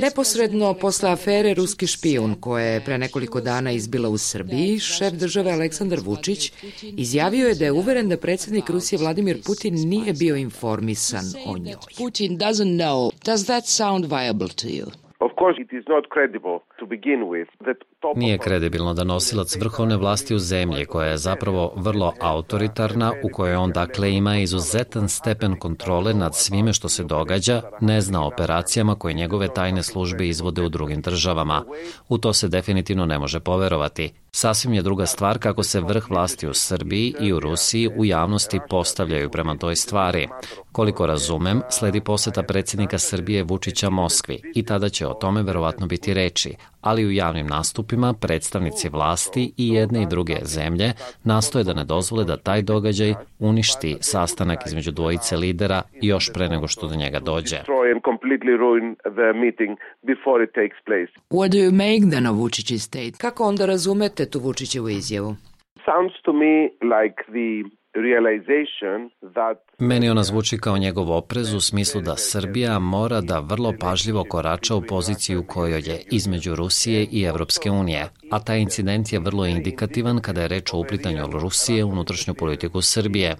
Neposredno posle afere Ruski špijun koja je pre nekoliko dana izbila u Srbiji, šef države Aleksandar Vučić izjavio je da je uveren da predsednik Rusije Vladimir Putin nije bio informisan o njoj. Putin doesn't know. Does that sound viable to you? Nije kredibilno da nosilac vrhovne vlasti u zemlji, koja je zapravo vrlo autoritarna, u kojoj on dakle ima izuzetan stepen kontrole nad svime što se događa, ne zna operacijama koje njegove tajne službe izvode u drugim državama. U to se definitivno ne može poverovati. Sasvim je druga stvar kako se vrh vlasti u Srbiji i u Rusiji u javnosti postavljaju prema toj stvari. Koliko razumem, sledi poseta predsjednika Srbije Vučića Moskvi i tada će o tome verovatno biti reči, ali u javnim nastupima predstavnici vlasti i jedne i druge zemlje nastoje da ne dozvole da taj događaj uništi sastanak između dvojice lidera još pre nego što do njega dođe. What do you make then of Vučić's state? Kako onda razumete tu Vučićevu izjavu? Sounds to me like the Meni ona zvuči kao njegov oprez u smislu da Srbija mora da vrlo pažljivo korača u poziciju kojoj je između Rusije i Evropske unije, a taj incident je vrlo indikativan kada je reč o uplitanju Rusije u unutrašnju politiku Srbije.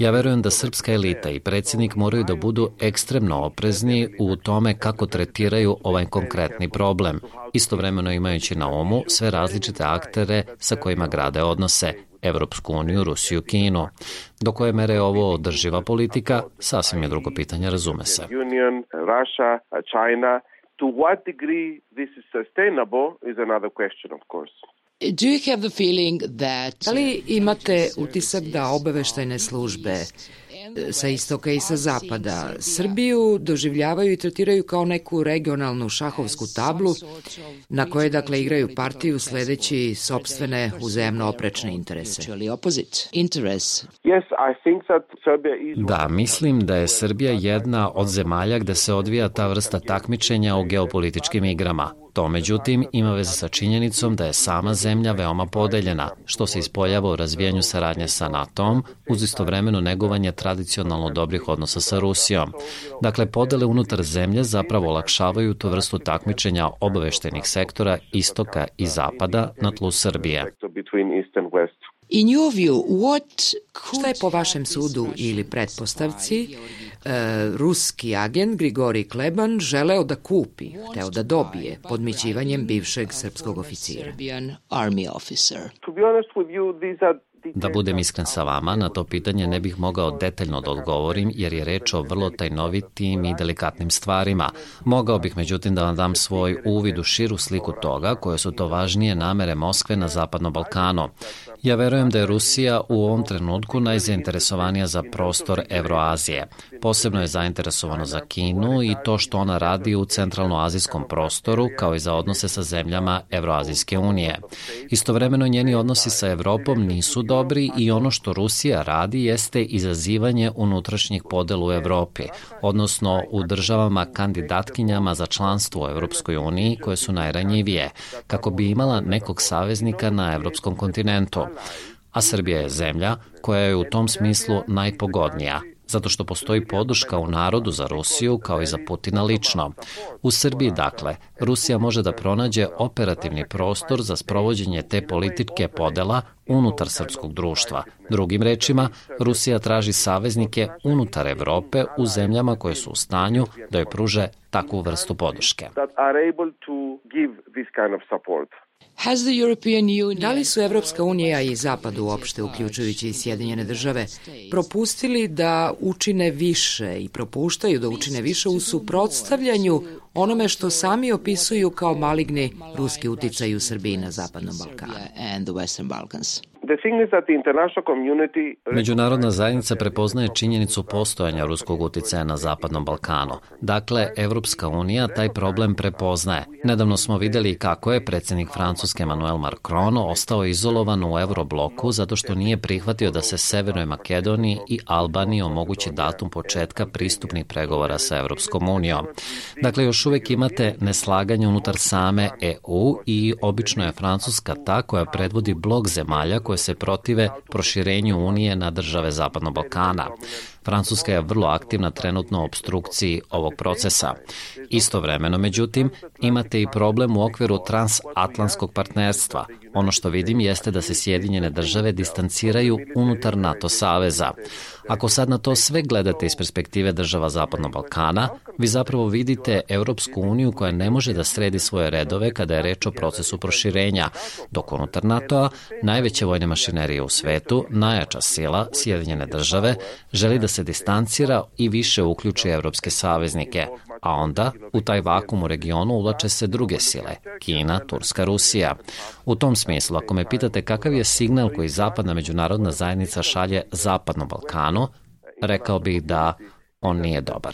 Ja verujem da srpska elita i predsjednik moraju da budu ekstremno oprezni u tome kako tretiraju ovaj konkretni problem, istovremeno imajući na umu sve različite aktere sa kojima grade odnose, Evropsku uniju, Rusiju, Kinu. Do koje mere je ovo održiva politika, sasvim je drugo pitanje, razume se. Union, Russia, China, to what degree this is sustainable is another question, of course. Do you have the feeling that... Da li imate utisak da obaveštajne službe sa istoka i sa zapada. Srbiju doživljavaju i tretiraju kao neku regionalnu šahovsku tablu na kojoj dakle igraju partiju sledeći sobstvene uzemno oprečne interese. Da, mislim da je Srbija jedna od zemalja gde se odvija ta vrsta takmičenja u geopolitičkim igrama. To, međutim, ima veze sa činjenicom da je sama zemlja veoma podeljena, što se ispoljava u razvijanju saradnje sa NATO-om, uz istovremeno negovanje tradicionalno dobrih odnosa sa Rusijom. Dakle, podele unutar zemlje zapravo olakšavaju tu vrstu takmičenja obaveštenih sektora istoka i zapada na tlu Srbije. In your view, what Šta je po vašem sudu ili pretpostavci e, ruski agent Grigori Kleban želeo da kupi, hteo da dobije podmićivanjem bivšeg srpskog oficira? Da budem iskren sa vama, na to pitanje ne bih mogao detaljno da odgovorim jer je reč o vrlo tajnovitim i delikatnim stvarima. Mogao bih međutim da vam dam svoj uvid u širu sliku toga koje su to važnije namere Moskve na Zapadnom Balkanu. Ja verujem da je Rusija u ovom trenutku najzainteresovanija za prostor Evroazije. Posebno je zainteresovano za Kinu i to što ona radi u centralnoazijskom prostoru, kao i za odnose sa zemljama Evroazijske unije. Istovremeno njeni odnosi sa Evropom nisu dobri i ono što Rusija radi jeste izazivanje unutrašnjih podela u Evropi, odnosno u državama kandidatkinjama za članstvo u Evropskoj uniji koje su najranjivije, kako bi imala nekog saveznika na evropskom kontinentu a Srbija je zemlja koja je u tom smislu najpogodnija, zato što postoji podrška u narodu za Rusiju kao i za Putina lično. U Srbiji, dakle, Rusija može da pronađe operativni prostor za sprovođenje te političke podela unutar srpskog društva. Drugim rečima, Rusija traži saveznike unutar Evrope u zemljama koje su u stanju da joj pruže takvu vrstu podrške. Da li su Evropska unija i Zapad uopšte, uključujući i Sjedinjene države, propustili da učine više i propuštaju da učine više u suprotstavljanju onome što sami opisuju kao maligni ruski uticaj u Srbiji na Zapadnom Balkanu? Međunarodna zajednica prepoznaje činjenicu postojanja ruskog uticaja na Zapadnom Balkanu. Dakle, Evropska unija taj problem prepoznaje. Nedavno smo videli kako je predsednik Francuske Emmanuel Macron ostao izolovan u Eurobloku zato što nije prihvatio da se Severnoj Makedoniji i Albaniji omogući datum početka pristupnih pregovora sa Evropskom unijom. Dakle, još uvek imate neslaganje unutar same EU i obično je Francuska ta koja predvodi blok zemalja koje se protive proširenju Unije na države Zapadnog Balkana. Francuska je vrlo aktivna trenutno u obstrukciji ovog procesa. Istovremeno, međutim, imate i problem u okviru transatlantskog partnerstva. Ono što vidim jeste da se Sjedinjene države distanciraju unutar NATO saveza. Ako sad na to sve gledate iz perspektive država Zapadnog Balkana, vi zapravo vidite Europsku uniju koja ne može da sredi svoje redove kada je reč o procesu proširenja, dok unutar NATO-a najveće vojne mašinerije u svetu, najjača sila, Sjedinjene države, želi da se distancira i više uključi evropske saveznike, a onda u taj vakum u regionu ulače se druge sile, Kina, Turska, Rusija. U tom smislu, ako me pitate kakav je signal koji zapadna međunarodna zajednica šalje Zapadnom Balkanu, rekao bih da on nije dobar.